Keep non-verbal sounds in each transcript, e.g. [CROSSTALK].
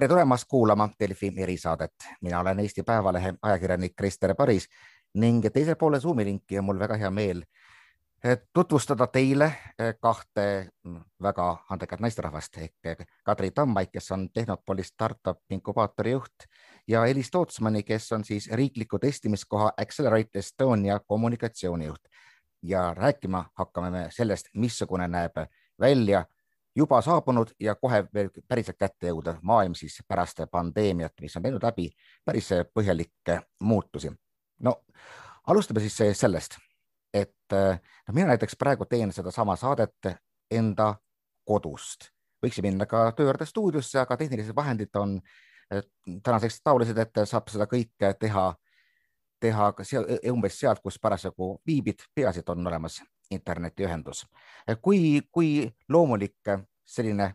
tere tulemast kuulama Delfi erisaadet, mina olen Eesti Päevalehe ajakirjanik Krister Paris ning teisel poole Zoomi linki on mul väga hea meel tutvustada teile eh, kahte mm, väga andekat naisterahvast ehk eh, Kadri Tammaid, kes on Tehnopolis startup inkubaatori juht ja Elis Tootsmani, kes on siis riikliku testimiskoha Accelerate Estonia kommunikatsioonijuht. ja rääkima hakkame me sellest, missugune näeb välja juba saabunud ja kohe veel päriselt kätte jõuda maailm siis pärast pandeemiat, mis on teinud läbi päris põhjalikke muutusi. no alustame siis sellest et noh, mina näiteks praegu teen sedasama saadet enda kodust, võiksin minna ka tööõrde stuudiosse, aga tehnilised vahendid on tänaseks taolised, et saab seda kõike teha, teha seal, umbes sealt, kus parasjagu viibid, peaasi, et on olemas internetiühendus. kui, kui loomulik selline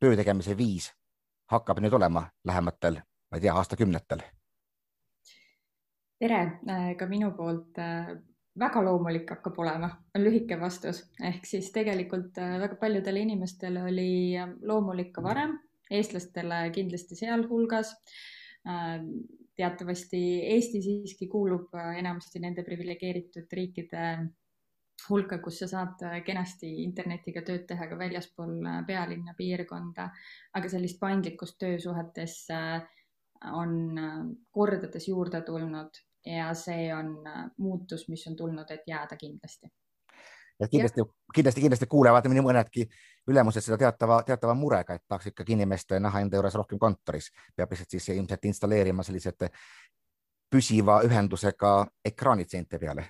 töö tegemise viis hakkab nüüd olema lähematel, ma ei tea, aastakümnetel tere äh, ka minu poolt. Äh, väga loomulik hakkab olema, on lühike vastus, ehk siis tegelikult äh, väga paljudele inimestele oli loomulik ka varem, eestlastele kindlasti sealhulgas. teatavasti Eesti siiski kuulub enamasti nende priviligeeritud riikide hulka, kus sa saad kenasti internetiga tööd teha ka väljaspool pealinna piirkonda, aga sellist paindlikkust töösuhetes on kordades juurde tulnud ja see on äh, muutus, mis on tulnud, et jääda kindlasti. et kindlasti, kindlasti, kindlasti kuulevad nii mõnedki ülemused seda teatava, teatava murega, et tahaks ikkagi inimest näha enda juures rohkem kontoris, peab lihtsalt siis ilmselt installeerima sellised püsiva ühendusega ekraanid seinte peale.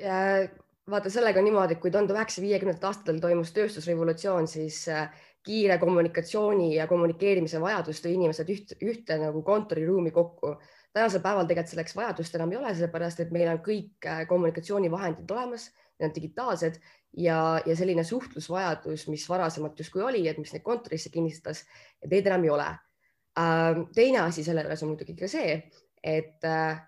Vaata, sellega on niimoodi, et kui tuhande üheksasaja viiekümnendatel aastatel toimus tööstusrevolutsioon, siis äh, kiire kommunikatsiooni ja kommunikeerimise vajadus tõi inimesed üht, ühte nagu kontoriruumi kokku tänasel päeval tegelikult selleks vajadust enam ei ole, sellepärast et meil on kõik äh, kommunikatsioonivahendid olemas, need on digitaalsed ja, ja selline suhtlusvajadus, mis varasemalt justkui oli, et mis neid kontorisse kinnistas, et neid enam ei ole. Teine asi selle juures on muidugi ka see, et äh, äh,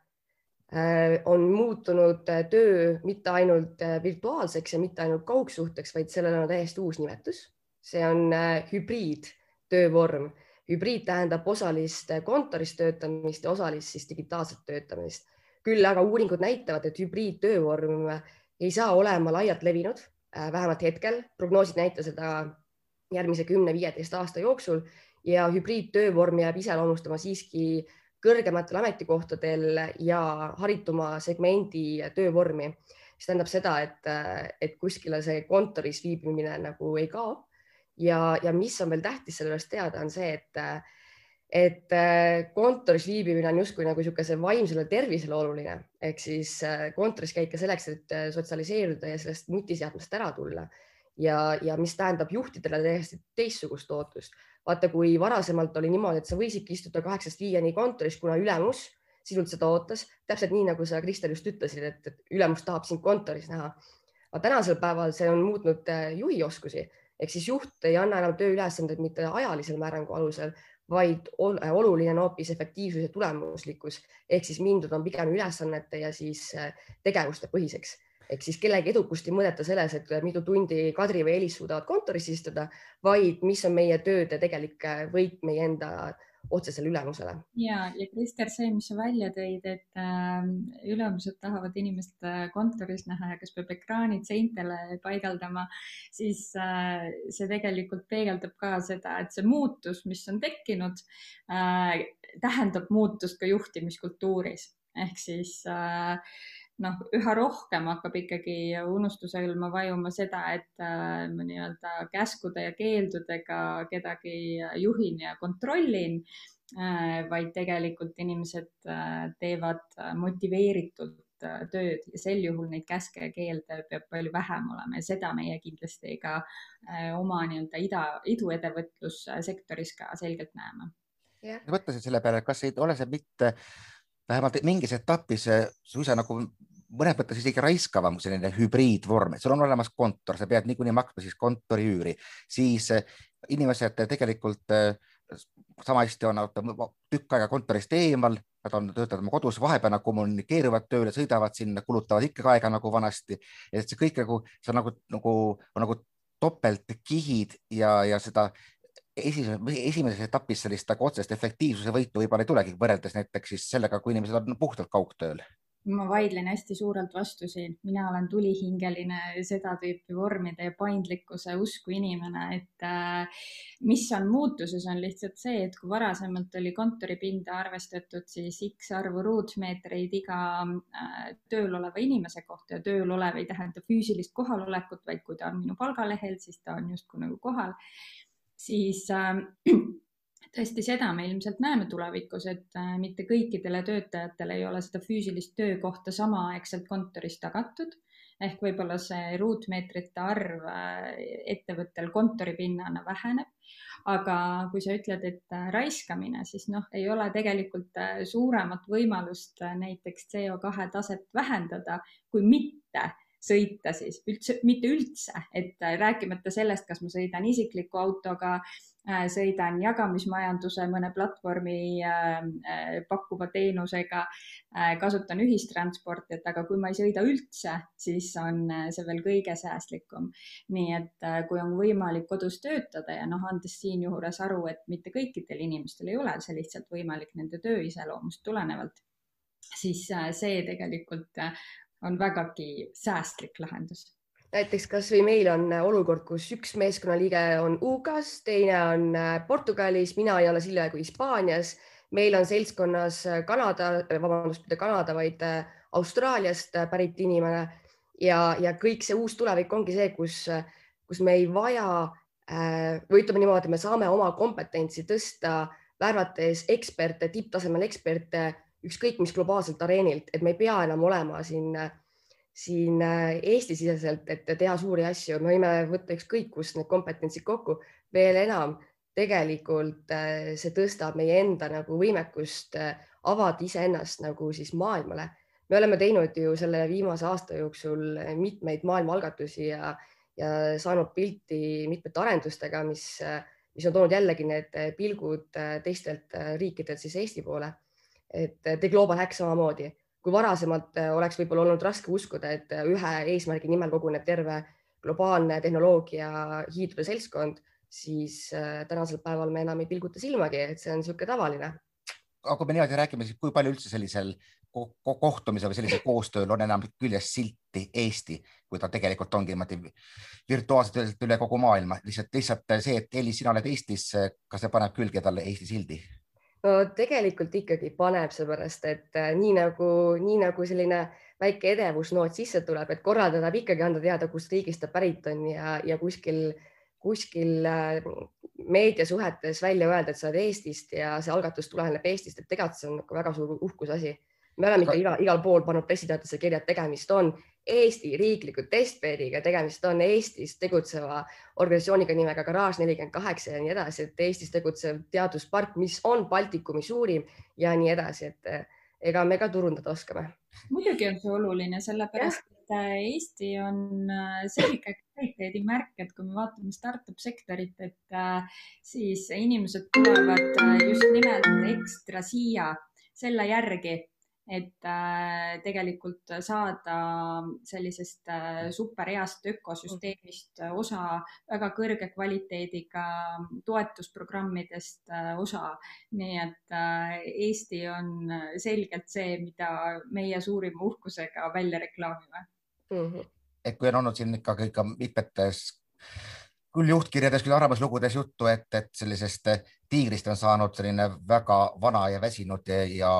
on muutunud töö mitte ainult virtuaalseks ja mitte ainult kaugsuhteks, vaid sellel on täiesti uus nimetus. see on hübriidtöövorm hübriid tähendab osalist kontoris töötamist ja osalist siis digitaalset töötamist. küll aga uuringud näitavad, et hübriidtöövorm ei saa olema laialt levinud, äh, vähemalt hetkel, prognoosid näita seda järgmise kümne-viieteist aasta jooksul ja hübriidtöövorm jääb iseloomustama siiski kõrgematel ametikohtadel ja harituma segmendi töövormi, mis tähendab seda, et, et kuskile see kontoris viibimine nagu ei kao. ja, ja mis on veel tähtis selle juures teada, on see, et, et kontoris viibimine on justkui nagu niisuguse vaimsele tervisele oluline, ehk siis kontoris käid ka selleks, et sotsialiseeruda ja sellest nutiseadmest ära tulla. ja, ja mis tähendab juhtidele täiesti teistsugust ootust. Vaata, kui varasemalt oli niimoodi, et sa võisidki istuda kaheksast viieni kontoris, kuna ülemus sinult seda ootas, täpselt nii nagu sa, Kristel, just ütlesid, et ülemus tahab sind kontoris näha. aga tänasel päeval see on muutnud juhi oskusi ehk siis juht ei anna enam tööülesandeid mitte ajalisel määrangu alusel, vaid oluline on hoopis efektiivsus ja tulemuslikkus. Ehk siis mindud on pigem ülesannete ja siis äh, tegevuste põhiseks ehk siis kellegi edukust ei mõõdeta selles, et mitu tundi Kadri või Elis suudavad kontoris istuda, vaid mis on meie tööde tegelik äh, võit meie enda otsesele ülemusele. ja, ja Krister, see, mis sa välja tõid, et äh, ülemused tahavad inimest äh, kontoris näha ja kas peab ekraanid seintele paigaldama, siis äh, see tegelikult peegeldab ka seda, et see muutus, mis on tekkinud äh,, tähendab muutust ka juhtimiskultuuris ehk siis äh, noh, üha rohkem hakkab ikkagi unustuselma vajuma seda, et äh, ma nii-öelda käskude ja keeldudega kedagi juhin ja kontrollin äh,, vaid tegelikult inimesed äh, teevad motiveeritult äh, tööd ja sel juhul neid käske ja keelde peab palju vähem olema ja seda meie kindlasti ka äh, oma nii-öelda ida, iduettevõtlussektoris ka selgelt näeme. mõtlesin selle peale, kas ei ole see mitte vähemalt mingis etapis suisa nagu mõnes mõttes isegi raiskavam selline hübriidvorm, et sul on olemas kontor, sa pead niikuinii maksma siis kontoriüüri, siis eh, inimesed tegelikult eh, sama hästi on tükk aega kontorist eemal, nad on, töötavad oma kodus, vahepeal nad kommunikeerivad tööle, sõidavad sinna, kulutavad ikkagi aega nagu vanasti. et see kõik nagu, see on nagu, nagu, nagu topeltkihid ja, ja seda esimeses, esimeses etapis sellist nagu otsest efektiivsuse võitu võib-olla ei tulegi, võrreldes näiteks siis sellega, kui inimesed on puhtalt kaugtööl. Ma vaidlen hästi suurelt vastu siin, mina olen tulihingeline seda tüüpi vormide ja paindlikkuse usku inimene, et äh, mis on muutuses, on lihtsalt see, et kui varasemalt oli kontoripinda arvestatud siis X arvu ruutmeetreid iga äh, tööl oleva inimese kohta ja tööl olev ei tähenda füüsilist kohalolekut, vaid kui ta on minu palgalehel, siis ta on justkui nagu kohal, siis äh, [CLEARS THROAT] tõesti, seda me ilmselt näeme tulevikus, et äh, mitte kõikidele töötajatele ei ole seda füüsilist töökohta samaaegselt kontoris tagatud. ehk võib-olla see ruutmeetrite arv äh, ettevõttel kontoripinnana väheneb. aga kui sa ütled, et raiskamine, siis noh, ei ole tegelikult suuremat võimalust näiteks CO2 taset vähendada, kui mitte sõita siis üldse, mitte üldse, et rääkimata sellest, kas ma sõidan isikliku autoga, Äh, sõidan jagamismajanduse mõne platvormi äh, äh, pakkuva teenusega, kasutan ühistransporti, et aga kui ma ei sõida üldse, siis on see veel kõige säästlikum. nii et kui on võimalik kodus töötada ja noh, andes siinjuures aru, et mitte kõikidel inimestel ei ole see lihtsalt võimalik nende töö iseloomust tulenevalt, siis see tegelikult on vägagi säästlik lahendus. Näiteks kasvõi meil on äh, olukord, kus üks meeskonnaliige on UK-s, teine on äh, Portugalis, mina ei ole hiljaaegu Hispaanias, meil on seltskonnas äh, Kanada, vabandust, mitte Kanada, vaid Austraaliast pärit inimene. Ja, ja kõik see uus tulevik ongi see, kus, kus me ei vaja või ütleme niimoodi, me saame oma kompetentsi tõsta, värvates eksperte, tipptasemel eksperte, ükskõik mis globaalselt areenilt, et me ei pea enam olema siin siin äh, Eesti-siseselt, et teha suuri asju, me võime võtta ükskõik kust need kompetentsid kokku, veel enam tegelikult äh, see tõstab meie enda nagu võimekust äh, avada iseennast nagu siis maailmale. me oleme teinud ju selle viimase aasta jooksul mitmeid maailmaalgatusi ja, ja saanud pilti mitmete arendustega, mis, mis on toonud jällegi need pilgud teistelt riikidelt siis Eesti poole. Et The Global Hack samamoodi kui varasemalt äh, oleks võib-olla olnud raske uskuda, et äh, ühe eesmärgi nimel koguneb terve globaalne tehnoloogia hiidude seltskond, siis äh, tänasel päeval me enam ei pilguta silmagi, et see on niisugune tavaline. aga kui me niimoodi räägime, siis kui palju üldse sellisel kohtumisel või sellisel koostööl on enam küljes silti Eesti, kui ta tegelikult ongi niimoodi virtuaalselt üle kogu maailma, lihtsalt, lihtsalt see, et Elis, sina oled Eestis, kas see paneb külge talle Eesti sildi? No tegelikult ikkagi paneb, seepärast et äh, nii nagu, nii nagu selline väike edevusnoot sisse tuleb, et korraldaja tahab ikkagi anda teada, kust riigist ta pärit on ja, ja kuskil, kuskil äh, meediasuhetes välja öelda, et sa oled Eestist ja see algatus tuleneb Eestist, et tegelikult see on nagu väga suur uhkuse asi. me oleme ikka igal, igal pool pannud pressiteatesse kirja, et tegemist on Eesti riikliku testbediga, tegemist on Eestis tegutseva organisatsiooniga nimega Garage nelikümmend kaheksa ja nii edasi, et Eestis tegutsev teaduspark, mis on Baltikumi suurim ja nii edasi, et eh, ega me ka turundada oskame. muidugi on see oluline, sellepärast et eh, Eesti on eh, selge kvaliteedimärk, et kui me vaatame startup sektorit, et siis inimesed tulevad just nimelt ekstra siia selle järgi et äh, tegelikult saada sellisest äh, superheast ökosüsteemist äh, osa, väga kõrge kvaliteediga toetusprogrammidest osa. nii et Eesti on selgelt see, mida meie suurima uhkusega välja reklaamime mm. -hmm. et kui on olnud siin ikkagi ikka mitmetes küll juhtkirjades, küll arvamuslugudes juttu, et, et sellisest tiigrist on saanud selline väga vana ja väsinud ja,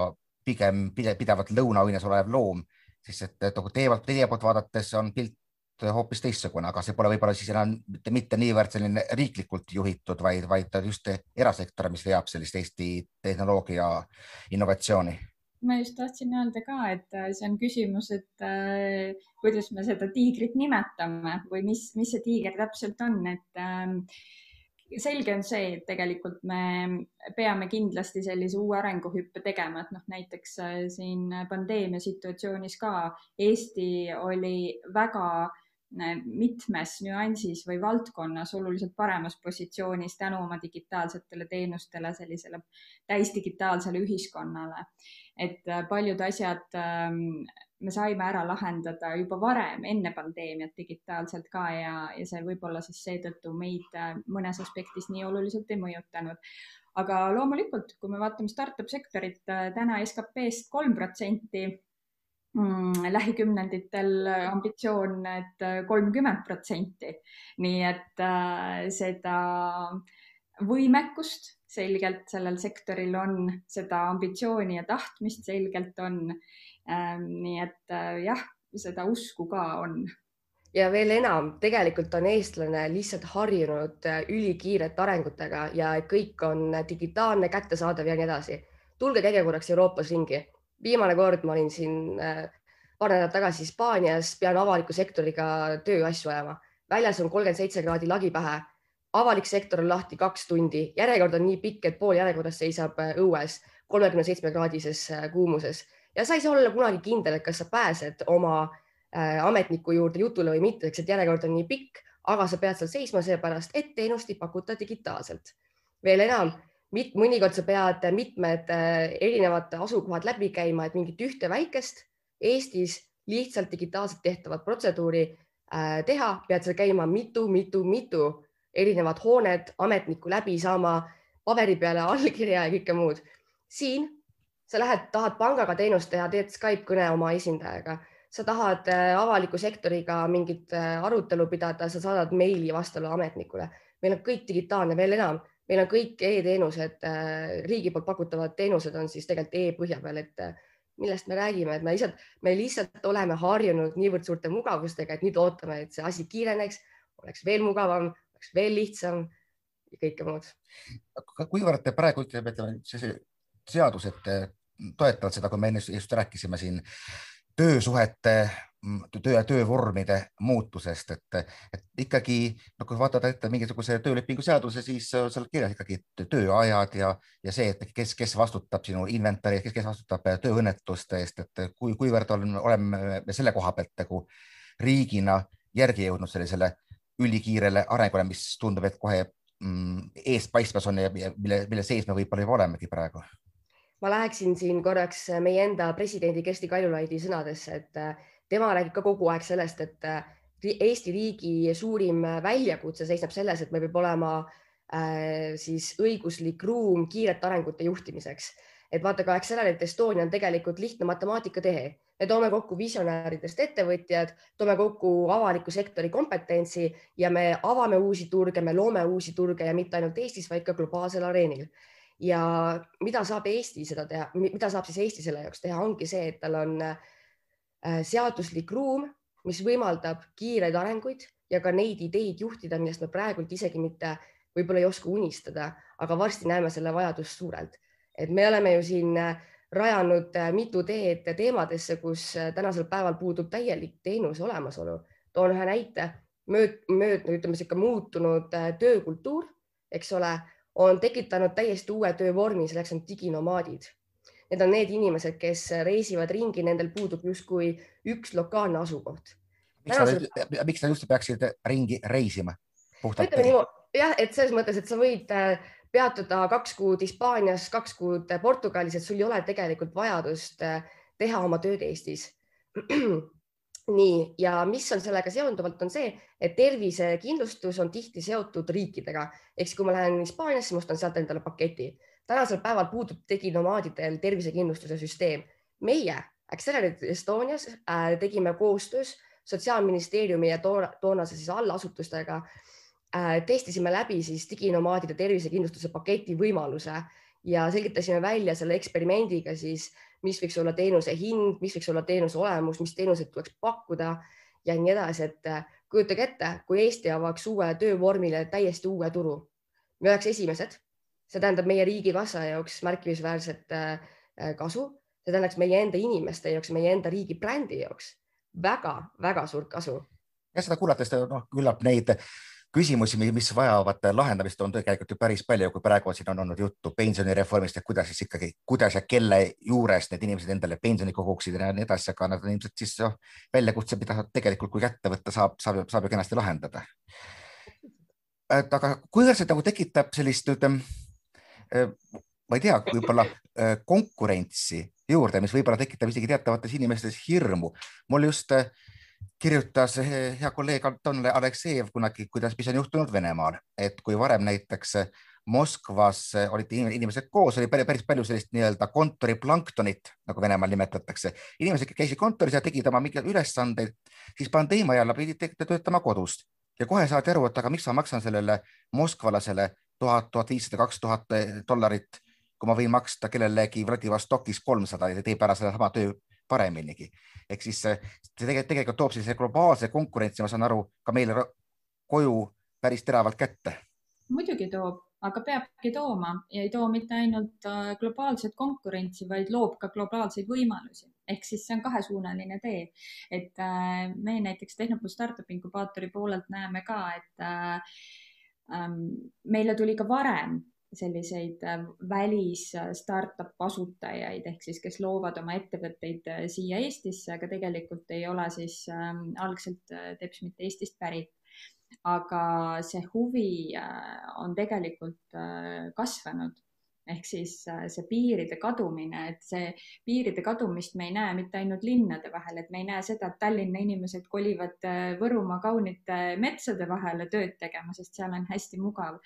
pigem pidevalt lõunaõines olev loom, siis et, et nagu teie, teie poolt vaadates on pilt hoopis teistsugune, aga see pole võib-olla siis enam mitte, mitte niivõrd selline riiklikult juhitud, vaid, vaid just erasektor, mis veab sellist Eesti tehnoloogia innovatsiooni. Ma just tahtsin öelda ka, et äh, see on küsimus, et äh, kuidas me seda tiigrit nimetame või mis, mis see tiiger täpselt on, et äh, selge on see, et tegelikult me peame kindlasti sellise uue arenguhüppe tegema, et noh, näiteks äh, siin pandeemia situatsioonis ka Eesti oli väga äh, mitmes nüansis või valdkonnas oluliselt paremas positsioonis tänu oma digitaalsetele teenustele, sellisele täisdigitaalsele ühiskonnale. et äh, paljud asjad ähm, me saime ära lahendada juba varem, enne pandeemiat digitaalselt ka ja, ja see võib-olla siis seetõttu meid äh, mõnes aspektis nii oluliselt ei mõjutanud. aga loomulikult, kui me vaatame startup sektorit äh, täna SKP-st kolm protsenti mm, lähikümnenditel ambitsioon, et äh, kolmkümmend protsenti. nii et äh, seda võimekust selgelt sellel sektoril on, seda ambitsiooni ja tahtmist selgelt on nii et äh, jah, seda usku ka on ja veel enam, tegelikult on eestlane lihtsalt harjunud äh, ülikiirete arengutega ja kõik on digitaalne, kättesaadav ja nii edasi. tulge käige korraks Euroopas ringi. viimane kord ma olin siin äh, paar nädalat tagasi Hispaanias, pean avaliku sektoriga tööasju ajama. väljas on kolmkümmend seitse kraadi lagi pähe. avalik sektor on lahti kaks tundi, järjekord on nii pikk, et pool järjekorrast seisab õues kolmekümne seitsme kraadises kuumuses ja sa ei saa olla kunagi kindel, et kas sa pääsed oma äh, ametniku juurde jutule või mitte, eks, et järjekord on nii pikk, aga sa pead seal seisma seepärast, et teenust ei pakuta digitaalselt. veel enam, mõnikord sa pead mitmed äh, erinevad asukohad läbi käima, et mingit ühte väikest Eestis lihtsalt digitaalselt tehtavat protseduuri äh, teha, pead seal käima mitu-mitu-mitu erinevat hoonet, ametnikku läbi saama, paberi peale allkirja ja kõike muud. siin sa lähed, tahad pangaga teenust teha, teed Skype kõne oma esindajaga, sa tahad äh, avaliku sektoriga mingit äh, arutelu pidada, sa saadad meili vastavale ametnikule. meil on kõik digitaalne, veel enam, meil on kõik e-teenused, äh, riigi poolt pakutavad teenused on siis tegelikult e-põhja peal, et millest me räägime, et me lihtsalt, me lihtsalt oleme harjunud niivõrd suurte mugavustega, et nüüd ootame, et see asi kiireneks, oleks veel mugavam, oleks veel lihtsam ja kõike muud. kuivõrd te praegu ütleme, et see seadused toetavad seda, kui me enne just rääkisime siin töösuhete, töö ja töövormide muutusest, et, et ikkagi no kui vaadata ette mingisuguse töölepingu seaduse, siis seal kirjas ikkagi tööajad ja, ja see, et kes, kes vastutab sinu inventari, kes, kes vastutab tööõnnetuste eest, et kui, kuivõrd on, oleme me selle koha pealt nagu riigina järgi jõudnud sellisele ülikiirele arengule, mis tundub, et kohe mm, eespaistmas on ja mille, mille sees me võib-olla juba olemegi praegu ma läheksin siin korraks meie enda presidendi Kersti Kaljulaidi sõnadesse, et äh, tema räägib ka kogu aeg sellest, et äh, Eesti riigi suurim väljakutse seisneb selles, et meil peab olema äh, siis õiguslik ruum kiirete arengute juhtimiseks. et vaata ka Accelerate Estonia on tegelikult lihtne matemaatika-tehe. me toome kokku visionääridest ettevõtjad, toome kokku avaliku sektori kompetentsi ja me avame uusi turge, me loome uusi turge ja mitte ainult Eestis, vaid ka globaalsel areenil ja mida saab Eesti seda teha, mida saab siis Eesti selle jaoks teha, ongi see, et tal on äh, seaduslik ruum, mis võimaldab kiireid arenguid ja ka neid ideid juhtida, millest me praegult isegi mitte võib-olla ei oska unistada, aga varsti näeme selle vajadust suurelt. et me oleme ju siin äh, rajanud äh, mitu teed teemadesse, kus tänasel päeval puudub täielik teenuse olemasolu. toon ühe näite, mööd, mööd, ütleme sihuke muutunud töökultuur, eks ole on tekitanud täiesti uue töövormi, selleks on diginomaadid. Need on need inimesed, kes reisivad ringi, nendel puudub justkui üks lokaalne asukoht. miks nad, just peaksid ringi reisima? ütleme niimoodi jah, et selles mõttes, et sa võid äh, peatuda kaks kuud Hispaanias, kaks kuud Portugalis, et sul ei ole tegelikult vajadust äh, teha oma tööd Eestis [CLEARS THROAT] nii, ja mis on sellega seonduvalt, on see, et tervisekindlustus on tihti seotud riikidega, ehk siis kui ma lähen Hispaaniasse, ma ostan sealt endale paketi. tänasel päeval puudub diginomaadidel tervisekindlustuse süsteem. meie Accelerate Estonias äh, tegime koostöös Sotsiaalministeeriumi ja toona, toonase siis allasutustega äh, testisime läbi siis diginomaadide tervisekindlustuse paketi võimaluse ja selgitasime välja selle eksperimendiga siis mis võiks olla teenuse hind, mis võiks olla teenuse olemus, mis teenuseid tuleks pakkuda ja nii edasi, et äh, kujutage ette, kui Eesti avaks uue töövormile täiesti uue turu, me oleks esimesed, see tähendab meie riigikassa jaoks märkimisväärset äh, äh, kasu, see tähendaks meie enda inimeste jaoks, meie enda riigi brändi jaoks väga-väga suurt kasu. ja seda kuulates, noh, küllap neid küsimusi, mis vajavad lahendamist, on tegelikult ju päris palju, kui praegu siin on olnud juttu pensionireformist ja kuidas siis ikkagi, kuidas ja kelle juures need inimesed endale pensioni koguksid ja nii edasi, aga nad on ilmselt siis noh, väljakutse, mida tegelikult, kui kätte võtta saab, saab, saab ju kenasti lahendada. et aga kuidas see nagu tekitab sellist, ütleme, ma ei tea, võib-olla konkurentsi juurde, mis võib-olla tekitab isegi teatavates inimestes hirmu. mul just äh, kirjutas hea kolleeg Anton Aleksejev kunagi, kuidas, mis on juhtunud Venemaal, et kui varem näiteks Moskvas olid inimesed koos, oli päris palju sellist nii-öelda kontoriplanktonit, nagu Venemaal nimetatakse. inimesed käisid kontoris ja tegid oma mingeid ülesandeid, siis pandeemia ajal pidid töötama kodust ja kohe saadi aru, et aga miks ma maksan sellele moskvalasele tuhat, tuhat viissada, kaks tuhat dollarit, kui ma võin maksta kellelegi Vladivostokis kolmsada ja teeb ära sedasama töö pareminigi. ehk siis see tegelikult, tegelikult toob sellise globaalse konkurentsi, ma saan aru, ka meile koju päris teravalt kätte. muidugi toob, aga peabki tooma ja ei too mitte ainult äh, globaalset konkurentsi, vaid loob ka globaalseid võimalusi. ehk siis see on kahesuunaline tee, et äh, me näiteks Tehnopool Startup inkubaatori poolelt näeme ka, et äh, ähm, meile tuli ka varem selliseid äh, välis äh, startup asutajaid ehk siis, kes loovad oma ettevõtteid äh, siia Eestisse, aga tegelikult ei ole siis äh, algselt teps mitte Eestist pärit. aga see huvi on tegelikult kasvanud ehk siis äh, see piiride kadumine, et see piiride kadumist me ei näe mitte ainult linnade vahel, et me ei näe seda, et Tallinna inimesed kolivad äh, Võrumaa kaunite metsade vahele tööd tegema, sest seal on hästi mugav,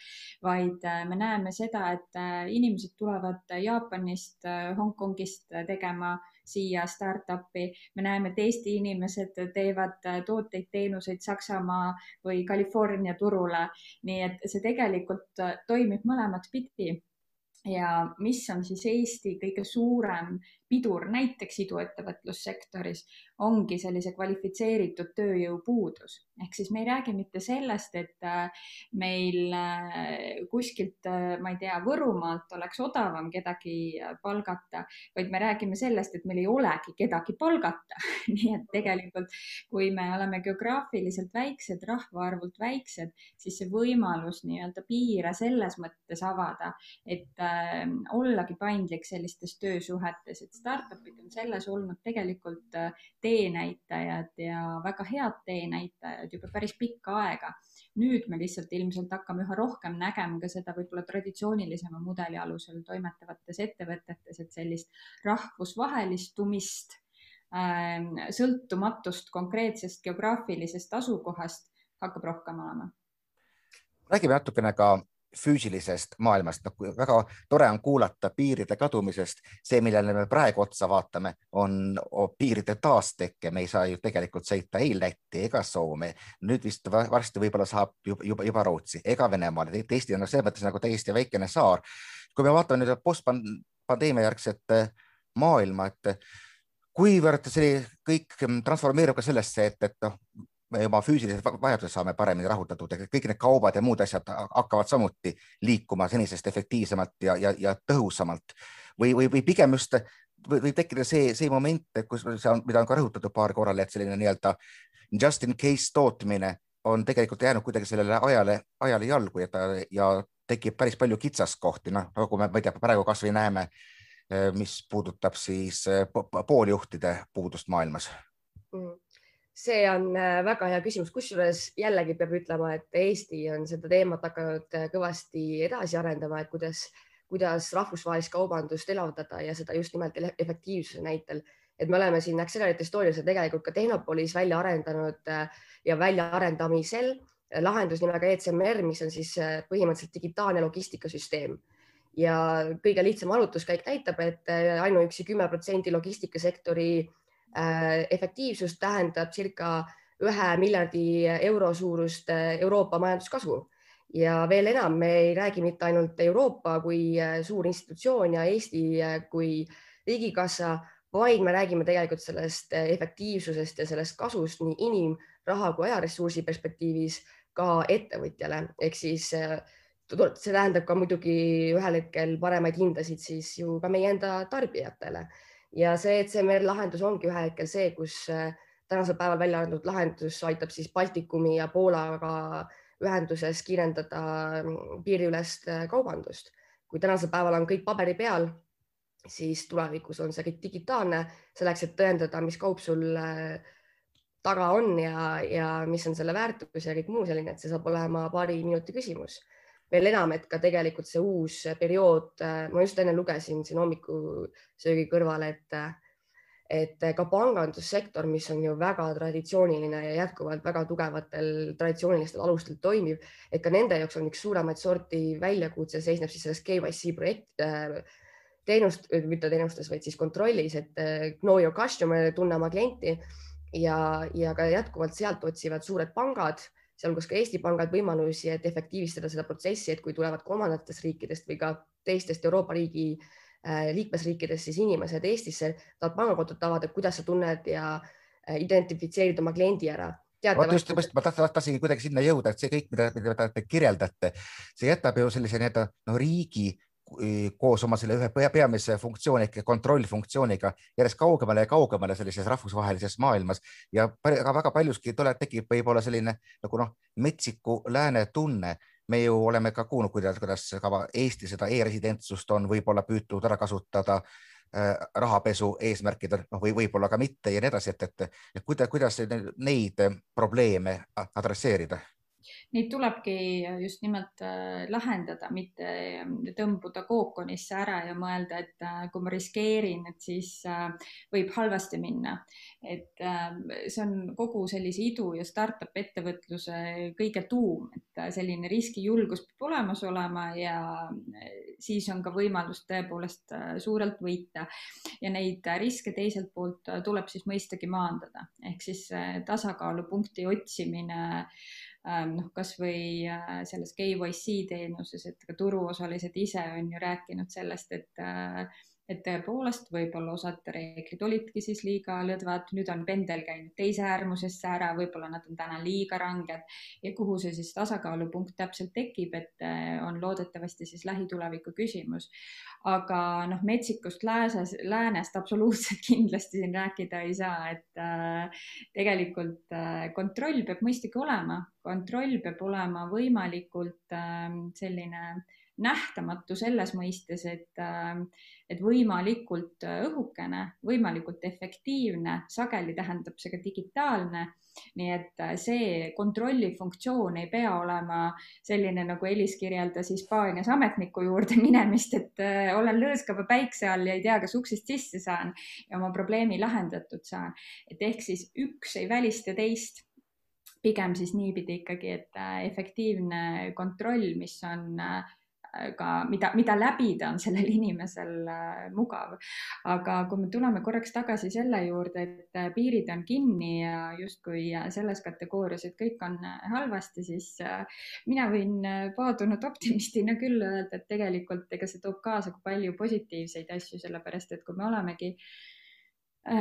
vaid äh, me näeme seda, et inimesed tulevad Jaapanist, Hongkongist tegema siia startup'i. me näeme, et Eesti inimesed teevad tooteid, teenuseid Saksamaa või California turule. nii et see tegelikult toimib mõlemat pidi ja mis on siis Eesti kõige suurem pidur näiteks iduettevõtlussektoris, ongi sellise kvalifitseeritud tööjõu puudus. ehk siis me ei räägi mitte sellest, et äh, meil äh, kuskilt, äh, ma ei tea, Võrumaalt oleks odavam kedagi palgata, vaid me räägime sellest, et meil ei olegi kedagi palgata [LAUGHS] nii et tegelikult, kui me oleme geograafiliselt väiksed, rahvaarvult väiksed, siis see võimalus nii-öelda piire selles mõttes avada, et äh, ollagi paindlik sellistes töösuhetes, et startup'id on selles olnud tegelikult teenäitajad ja väga head teenäitajad juba päris pikka aega. nüüd me lihtsalt ilmselt hakkame üha rohkem nägema ka seda võib-olla traditsioonilisema mudeli alusel toimetavates ettevõtetes, et sellist rahvusvahelistumist, ähm, sõltumatust konkreetsest geograafilisest asukohast hakkab rohkem olema. räägime natukene ka füüsilisest maailmast, noh väga tore on kuulata piiride kadumisest. see, millele me praegu otsa vaatame, on piiride taastekke, me ei saa ju tegelikult sõita ei Lätti ega Soome. nüüd vist varsti võib-olla saab juba, juba, juba Rootsi ega Venemaale, et Eesti on selles mõttes nagu täiesti väikene saar. kui me vaatame nüüd postpandeemia järgset äh, maailma, et kuivõrd see kõik transformeerub ka sellesse, et, et noh, me oma füüsilised vajadused saame paremini rahuldatud, kõik need kaubad ja muud asjad hakkavad samuti liikuma senisest efektiivsemalt ja, ja, ja tõhusamalt. Või, või, või pigem just võib tekkida see, see moment, kus see on, mida on ka rõhutatud paar korral, et selline nii-öelda just in case tootmine on tegelikult jäänud kuidagi sellele ajale, ajale jalgu ja ta ja tekib päris palju kitsaskohti, noh nagu me, ma ei tea, praegu kasvõi näeme, mis puudutab siis pooljuhtide puudust maailmas. Mm see on äh, väga hea küsimus, kusjuures jällegi peab ütlema, et Eesti on seda teemat hakanud äh, kõvasti edasi arendama, et kuidas, kuidas rahvusvahelist kaubandust elavdada ja seda just nimelt efektiivsuse näitel. et me oleme siin Accelerate Estonias ja tegelikult ka Tehnopolis välja arendanud äh, ja väljaarendamisel lahendus nimega ECMR, mis on siis põhimõtteliselt digitaalne logistikasüsteem ja kõige lihtsam arvutuskäik näitab, et ainuüksi kümme protsenti logistikasektori efektiivsus tähendab circa ühe miljardi euro suurust äh, Euroopa majanduskasvu. Ja veel enam, me ei räägi mitte ainult Euroopa kui äh, suur institutsioon ja Eesti kui riigikassa, vaid me räägime tegelikult sellest efektiivsusest ja sellest kasust nii inim-, raha kui ajaressursi perspektiivis ka ettevõtjale, ehk siis see tähendab ka muidugi ühel hetkel paremaid hindasid siis ju ka meie enda tarbijatele ja see ECMR lahendus ongi ühel hetkel see, kus äh, tänasel päeval välja antud lahendus aitab siis Baltikumi ja Poolaga ühenduses kiirendada mm, piiriülest äh, kaubandust. kui tänasel päeval on kõik paberi peal, siis tulevikus on see kõik digitaalne selleks, et tõendada, mis kaup sul äh, taga on ja, ja mis on selle väärtus ja kõik muu selline, et see saab olema paari minuti küsimus veel enam, et ka tegelikult see uus periood, ma just enne lugesin siin hommikusöögi kõrval, et et ka pangandussektor, mis on ju väga traditsiooniline ja jätkuvalt väga tugevatel traditsioonilistel alustel toimiv, et ka nende jaoks on üks suuremaid sorti väljakutse seisneb siis selles KYC projekt teenust, mitte teenustes, vaid siis kontrollis, et know your customer, tunne oma klienti ja, ja ka jätkuvalt sealt otsivad suured pangad sealhulgas ka Eesti pangad võimalusi, et efektiivistada seda protsessi, et kui tulevad kolmandatest riikidest või ka teistest Euroopa riigi äh, liikmesriikidest siis inimesed Eestisse, tahavad pangakontot avada, kuidas sa tunned ja äh, identifitseerid oma kliendi ära? Vot just, just ma tahtsingi kuidagi sinna jõuda, et see kõik, mida, mida te kirjeldate, see jätab ju sellise nii-öelda noh, riigi koos oma selle ühe peamise funktsiooni ehk kontrollfunktsiooniga järjest kaugemale ja kaugemale sellises rahvusvahelises maailmas ja väga paljuski tuleb, tekib võib-olla selline nagu noh, metsiku lääne tunne. me ju oleme ka kuulnud, kuidas, kuidas ka Eesti seda e-residentsust on võib-olla püütud ära kasutada äh, rahapesu eesmärkidel, noh või võib-olla ka mitte ja nii edasi, et, et, et kuidas, kuidas neid probleeme adresseerida neid tulebki just nimelt äh, lahendada, mitte ähm, tõmbuda kookonisse ära ja mõelda, et äh, kui ma riskeerin, et siis äh, võib halvasti minna. et see on kogu sellise idu ja startup ettevõtluse kõige tuum, et selline riskijulgus peab olemas olema ja siis on ka võimalus tõepoolest suurelt võita ja neid riske teiselt poolt tuleb siis mõistagi maandada ehk siis tasakaalupunkti otsimine Ähm, noh, kasvõi äh, selles KYC teenuses, et ka turuosalised ise on ju rääkinud sellest, et äh, et tõepoolest võib-olla osad reeglid olidki siis liiga lõdvad, nüüd on pendel käinud teise äärmusesse ära, võib-olla nad on täna liiga ranged ja kuhu see siis tasakaalupunkt täpselt tekib, et äh, on loodetavasti siis lähituleviku küsimus. aga noh, metsikust lääses, läänest absoluutselt [LAUGHS] kindlasti siin rääkida ei saa, et äh, tegelikult äh, kontroll peab mõistagi olema, kontroll peab olema võimalikult äh, selline äh, nähtamatu selles mõistes, et, äh, et võimalikult äh, õhukene, võimalikult efektiivne, sageli tähendab see ka digitaalne. nii et äh, see kontrolli funktsioon ei pea olema selline, nagu Elis kirjeldas Hispaanias ametniku juurde minemist, et olen lõõskava päikse all ja ei tea, kas uksest sisse saan ja oma probleemi lahendatud saan. et ehk siis üks ei välista teist pigem siis niipidi ikkagi, et efektiivne kontroll, mis on ka, mida, mida läbida on sellel [LAUGHS] inimesel äh, mugav. aga kui me tuleme korraks tagasi selle juurde, et äh, piirid on kinni ja justkui äh, selles kategoorias, et kõik on halvasti, siis mina võin paadunud optimistina küll öelda, et tegelikult ega see toob kaasa palju positiivseid asju, sellepärast et kui me olemegi äh,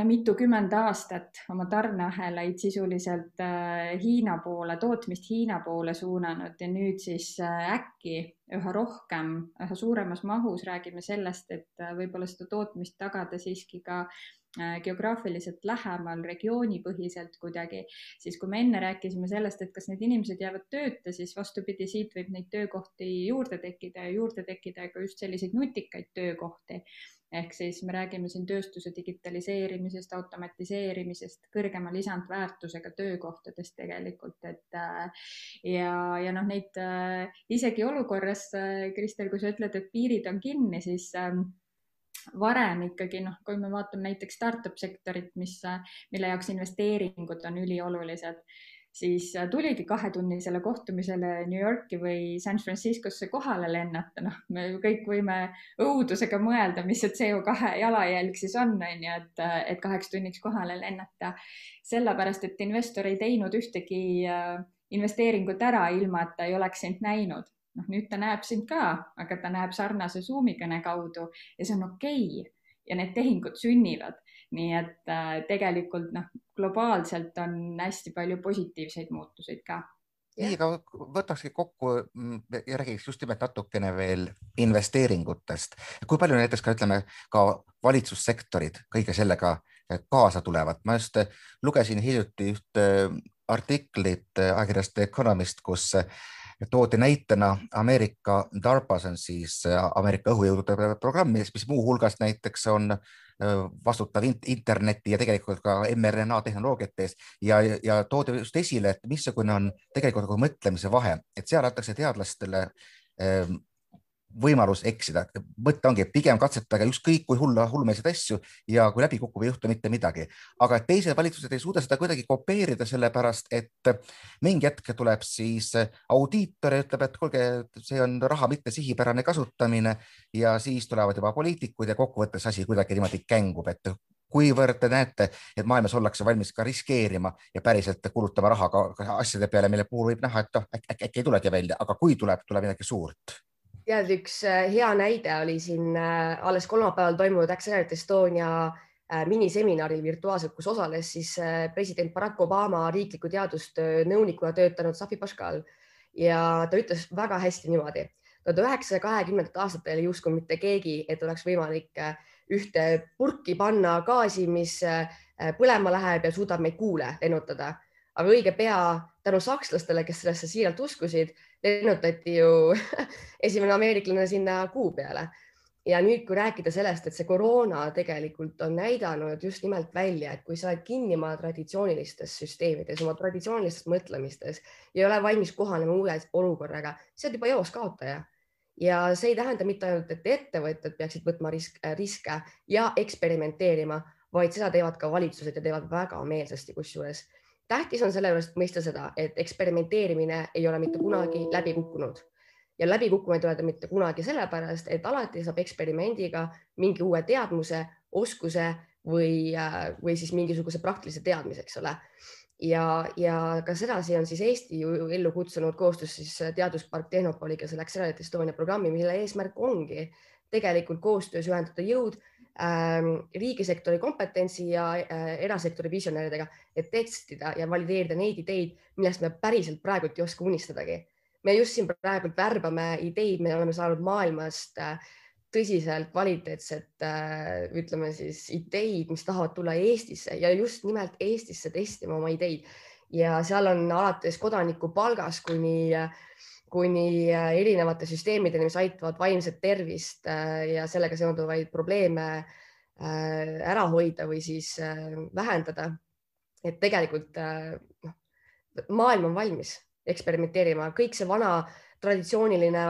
mitukümmend aastat oma tarneahelaid sisuliselt äh, Hiina poole, tootmist Hiina poole suunanud ja nüüd siis äh, äkki üha rohkem, üha suuremas mahus räägime sellest, et võib-olla seda tootmist tagada siiski ka geograafiliselt lähemal, regioonipõhiselt kuidagi, siis kui me enne rääkisime sellest, et kas need inimesed jäävad tööta, siis vastupidi, siit võib neid töökohti juurde tekkida ja juurde tekkida ka just selliseid nutikaid töökohti. Ehk siis me räägime siin tööstuse digitaliseerimisest, automatiseerimisest, kõrgema lisandväärtusega töökohtadest tegelikult, et äh, ja, ja noh, neid äh, isegi olukorras, äh, Kristel, kui sa ütled, et piirid on kinni, siis ähm, varem ikkagi noh, kui me vaatame näiteks startup sektorit, mis, mille jaoks investeeringud on üliolulised siis tuligi kahetunnisele kohtumisele New Yorki või San Franciscosse kohale lennata, noh, me kõik võime õudusega mõelda, mis see CO2 jalajälg siis on, on ju, et, et kaheks tunniks kohale lennata. sellepärast, et investor ei teinud ühtegi äh, investeeringut ära, ilma et ta ei oleks sind näinud. Noh, nüüd ta näeb sind ka, aga ta näeb sarnase Zoomi kõne kaudu ja see on okei okay. ja need tehingud sünnivad nii et äh, tegelikult noh, globaalselt on hästi palju positiivseid muutuseid ka nii, aga võtakski kokku mm, ja räägiks just nimelt natukene veel investeeringutest. kui palju näiteks ka ütleme ka valitsussektorid kõige sellega äh, kaasa tulevad? ma just äh, lugesin hiljuti ühte artiklit ajakirjast Economist, kus toodi näitena Ameerika DARPA, see on siis Ameerika õhujõudude programm, mis muuhulgas näiteks on vastutav interneti ja tegelikult ka mRNA tehnoloogiate eest. Ja, ja toodi just esile, et missugune on tegelikult nagu mõtlemise vahe, et seal antakse teadlastele võimalus eksida. mõte ongi, et pigem katsetage ükskõik kui hulla, hullumeelseid asju ja kui läbi kukub, ei juhtu mitte midagi. aga teised valitsused ei suuda seda kuidagi kopeerida, sellepärast et mingi hetk tuleb siis audiitor ja ütleb, et kuulge, see on raha mitte sihipärane kasutamine ja siis tulevad juba poliitikud ja kokkuvõttes asi kuidagi niimoodi kängub, et kuivõrd te näete, et maailmas ollakse valmis ka riskeerima ja päriselt kulutama raha ka asjade peale, mille puhul võib näha, et noh, äkki, äkki ei tulegi välja, aga kui tuleb, tuleb midagi suurt tead, üks äh, hea näide oli siin äh, alles kolmapäeval toimunud Accelerate Estonia äh, miniseminaril virtuaalselt, kus osales siis president Barack Obama riikliku teadustöö nõunikuna töötanud Safi Paškal ja ta ütles väga hästi niimoodi. tuhande üheksasaja kahekümnendatel aastatel ei uskunud mitte keegi, et oleks võimalik ühte purki panna gaasi, mis põlema läheb ja suudab meid kuule lennutada. Aga õige pea tänu sakslastele, kes sellesse siiralt uskusid, lennutati ju [LAUGHS] esimene ameeriklane sinna kuu peale. ja nüüd, kui rääkida sellest, et see koroona tegelikult on näidanud just nimelt välja, et kui sa oled kinni oma traditsioonilistes süsteemides, oma traditsioonilistes mõtlemistes ja ei ole valmis kohanema uue olukorraga, sa oled juba eos kaotaja ja see ei tähenda mitte ainult, et ettevõtted peaksid võtma risk, riske ja eksperimenteerima, vaid seda teevad ka valitsused ja teevad väga meelsasti kusjuures tähtis on selle juures mõista seda, et eksperimenteerimine ei ole mitte kunagi läbi kukkunud ja läbikukkumine ei tule mitte kunagi sellepärast, et alati saab eksperimendiga mingi uue teadmuse, oskuse või, või siis mingisuguse praktilise teadmise, eks ole. ja, ja ka sedasi on siis Eesti ju ellu kutsunud koostöös siis Teaduspark Tehnopoliga selle Accelerate Estonia programmi, mille eesmärk ongi tegelikult koostöös ühendada jõud riigisektori kompetentsi ja äh, erasektori visionääridega, et testida ja valideerida neid ideid, millest me päriselt praegult ei oska unistadagi. me just siin praegult värbame ideid, me oleme saanud maailmast äh, tõsiselt kvaliteetset, äh, ütleme siis ideid, mis tahavad tulla Eestisse ja just nimelt Eestisse testima oma ideid ja seal on alates kodanikupalgast kuni äh, kuni äh, erinevate süsteemideni, mis aitavad vaimset tervist äh, ja sellega seonduvaid probleeme äh, ära hoida või siis vähendada. et tegelikult noh, maailm on valmis eksperimenteerima, kõik see vana traditsiooniline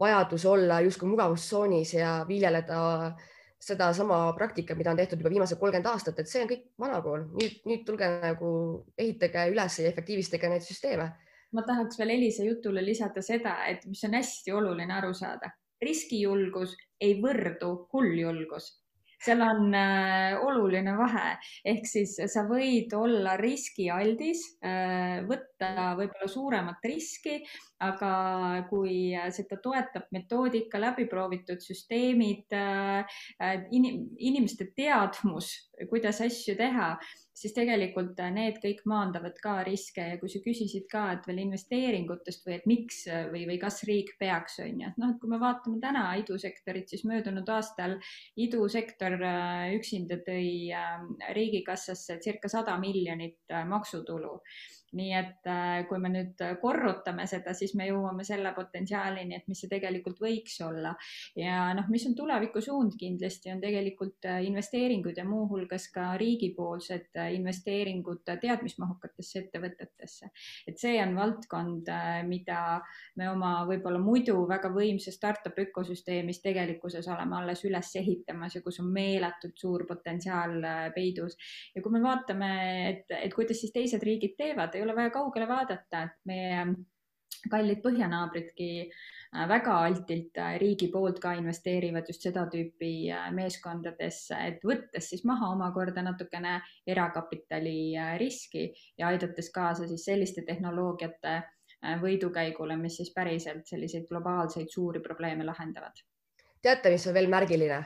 vajadus olla justkui mugavustsoonis ja viljeleda sedasama praktikat, mida on tehtud juba viimased kolmkümmend aastat, et see on kõik vanakool, nüüd, nüüd tulge nagu ehitage üles ja efektiivistage neid süsteeme ma tahaks veel Elisa jutule lisada seda, et mis on hästi oluline aru saada, riskijulgus ei võrdu hulljulgus. Seal on äh, oluline vahe, ehk siis sa võid olla riskialdis äh,, võtta võib-olla suuremat riski, aga kui seda toetab metoodika, läbiproovitud süsteemid äh,, inim, inimeste teadmus, kuidas asju teha, siis tegelikult need kõik maandavad ka riske. Ja kui sa küsisid ka, et veel investeeringutest või et miks või, või kas riik peaks, on ju, et noh, et kui me vaatame täna idusektorit, siis möödunud aastal idusektor äh, üksinda tõi äh, riigikassasse circa sada miljonit maksutulu. Nii et kui me nüüd korrutame seda, siis me jõuame selle potentsiaalini, et mis see tegelikult võiks olla. ja noh, mis on tulevikusuund kindlasti on tegelikult äh, investeeringud ja muuhulgas ka riigipoolsed äh, investeeringud teadmismahukatesse ettevõtetesse. et see on valdkond, mida me oma võib-olla muidu väga võimsas startup ökosüsteemis tegelikkuses oleme alles üles ehitamas ja kus on meeletult suur potentsiaal peidus. ja kui me vaatame, et, et kuidas siis teised riigid teevad, ei ole vaja kaugele vaadata, et meie kallid põhjanaabridki äh, väga altilt äh, riigi poolt ka investeerivad just seda tüüpi äh, meeskondadesse, et võttes siis maha omakorda natukene erakapitali riski ja aidates kaasa siis selliste tehnoloogiate võidukäigule, mis siis päriselt selliseid globaalseid suuri probleeme lahendavad. teate, mis on veel märgiline?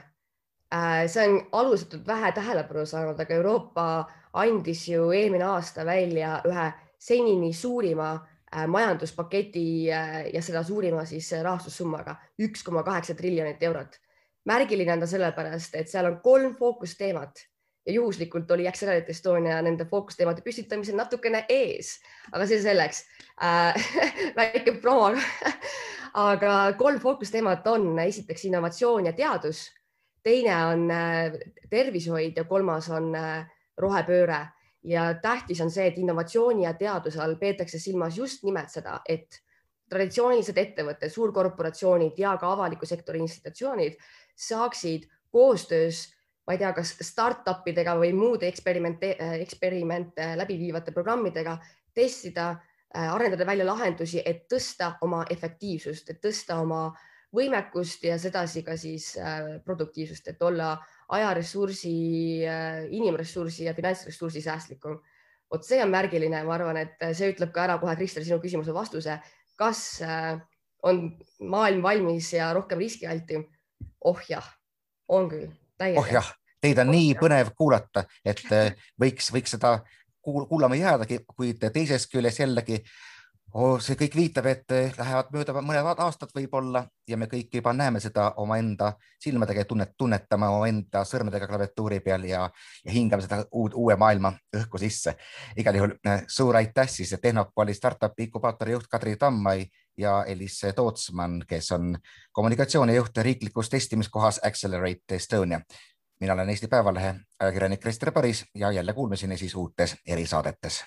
see on alusetult vähe tähelepanu saanud, aga Euroopa andis ju eelmine aasta välja ühe senini suurima äh, majanduspaketi äh, ja seda suurima siis äh, rahastussummaga üks koma kaheksa triljonit eurot. märgiline on ta sellepärast, et seal on kolm fookusteemat ja juhuslikult oli Accelerate Estonia nende fookusteemade püstitamisel natukene ees, aga see selleks. Äh, [LAUGHS] väike promo. Aga kolm fookusteemat on esiteks innovatsioon ja teadus, teine on äh, tervishoid ja kolmas on äh, rohepööre ja tähtis on see, et innovatsiooni ja teaduse all peetakse silmas just nimelt seda, et traditsioonilised ettevõtted, suurkorporatsioonid ja ka avaliku sektori institutsioonid saaksid koostöös, ma ei tea, kas startup idega või muude eksperimente, eksperimente läbi viivate programmidega testida, arendada välja lahendusi, et tõsta oma efektiivsust, et tõsta oma võimekust ja sedasi ka siis produktiivsust, et olla ajaressursi, inimressursi ja finantsressursi säästlikum. vot see on märgiline, ma arvan, et see ütleb ka ära kohe, Kristel, sinu küsimuse vastuse, kas on maailm valmis ja rohkem riskialtim? oh jah, on küll, täiega. oh jah, teid on nii põnev kuulata, et [LAUGHS] võiks, võiks seda kuulama jäädagi, kuid teisest küljest jällegi oh, see kõik viitab, et lähevad mööda mõned aastad võib-olla ja me kõik juba näeme seda omaenda silmadega ja tunnet, tunnetame omaenda sõrmedega klaviatuuri peal ja, ja hingame seda uud, uue maailma õhku sisse. igal juhul äh, suur aitäh siis Tehnopooli startup'i inkubaatori juht Kadri Tammai ja Elis Tootsmann, kes on kommunikatsioonijuht riiklikus testimiskohas Accelerate Estonia. mina olen Eesti Päevalehe ajakirjanik Krister Paris ja jälle kuulmiseni siis uutes erisaadetes